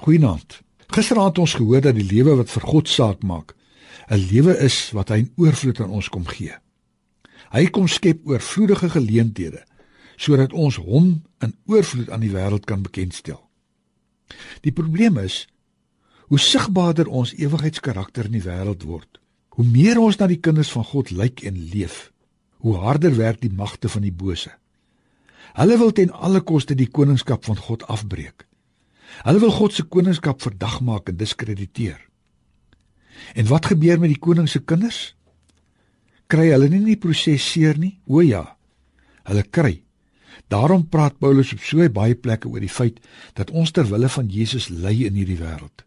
Goeienaand. Gisteraand het ons gehoor dat die lewe wat vir God saak maak, 'n lewe is wat hy in oorvloed aan ons kom gee. Hy kom skep oorvloedige geleenthede sodat ons hom in oorvloed aan die wêreld kan bekendstel. Die probleem is hoe sigbaarder ons ewigheidskarakter in die wêreld word, hoe meer ons na die kinders van God lyk en leef, hoe harder werk die magte van die bose. Hulle wil ten alle koste die koningskap van God afbreek. Hulle wil God se koningskap verdag maak en diskrediteer. En wat gebeur met die koning se kinders? Kry hulle nie die proses seer nie? O ja. Hulle kry. Daarom praat Paulus op so baie plekke oor die feit dat ons ter wille van Jesus ly in hierdie wêreld.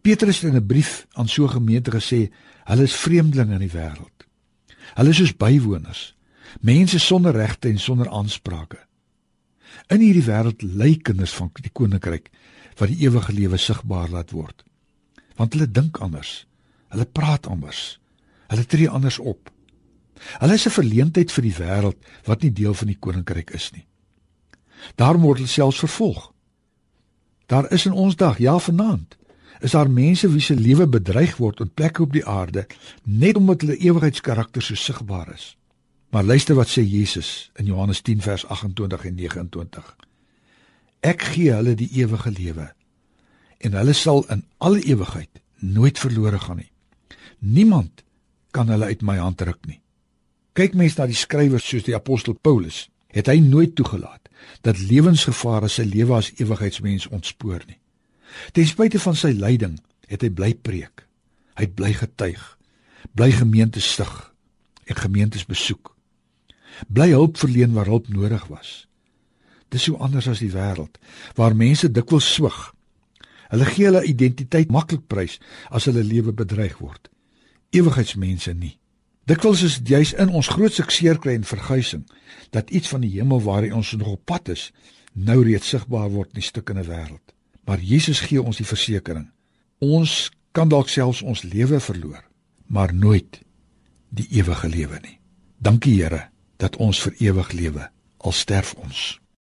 Petrus het in 'n brief aan so 'n gemeente gesê, hulle is vreemdelinge in die wêreld. Hulle is soos bywoners, mense sonder regte en sonder aansprake. In hierdie wêreld ly kinders van die koninkryk wat die ewige lewe sigbaar laat word. Want hulle dink anders. Hulle praat anders. Hulle tree anders op. Hulle is 'n verleentheid vir die wêreld wat nie deel van die koninkryk is nie. Daarom word hulle selfs vervolg. Daar is in ons dag, ja vanaand, is daar mense wie se lewe bedreig word op plekke op die aarde net omdat hulle ewigheidskarakter so sigbaar is. Maar luister wat sê Jesus in Johannes 10 vers 28 en 29. Ek gee hulle die ewige lewe en hulle sal in alle ewigheid nooit verlore gaan nie. Niemand kan hulle uit my hand ruk nie. Kyk mens na die skrywers soos die apostel Paulus, het hy nooit toegelaat dat lewensgevare sy lewe as ewigheidsmens ontspoor nie. Ten spyte van sy lyding, het hy bly preek. Hy het bly getuig, bly gemeentes stig en gemeentes besoek bly hulp verleen waar hulp nodig was. Dis so anders as die wêreld waar mense dikwels swig. Hulle gee hulle identiteit maklik prys as hulle lewe bedreig word. Ewigheidsmense nie. Dikwels is dit juis in ons grootste seerkry en verguising dat iets van die hemel waar ons nog op pad is, nou reeds sigbaar word in die stukkende wêreld. Maar Jesus gee ons die versekering. Ons kan dalk selfs ons lewe verloor, maar nooit die ewige lewe nie. Dankie Here dat ons vir ewig lewe al sterf ons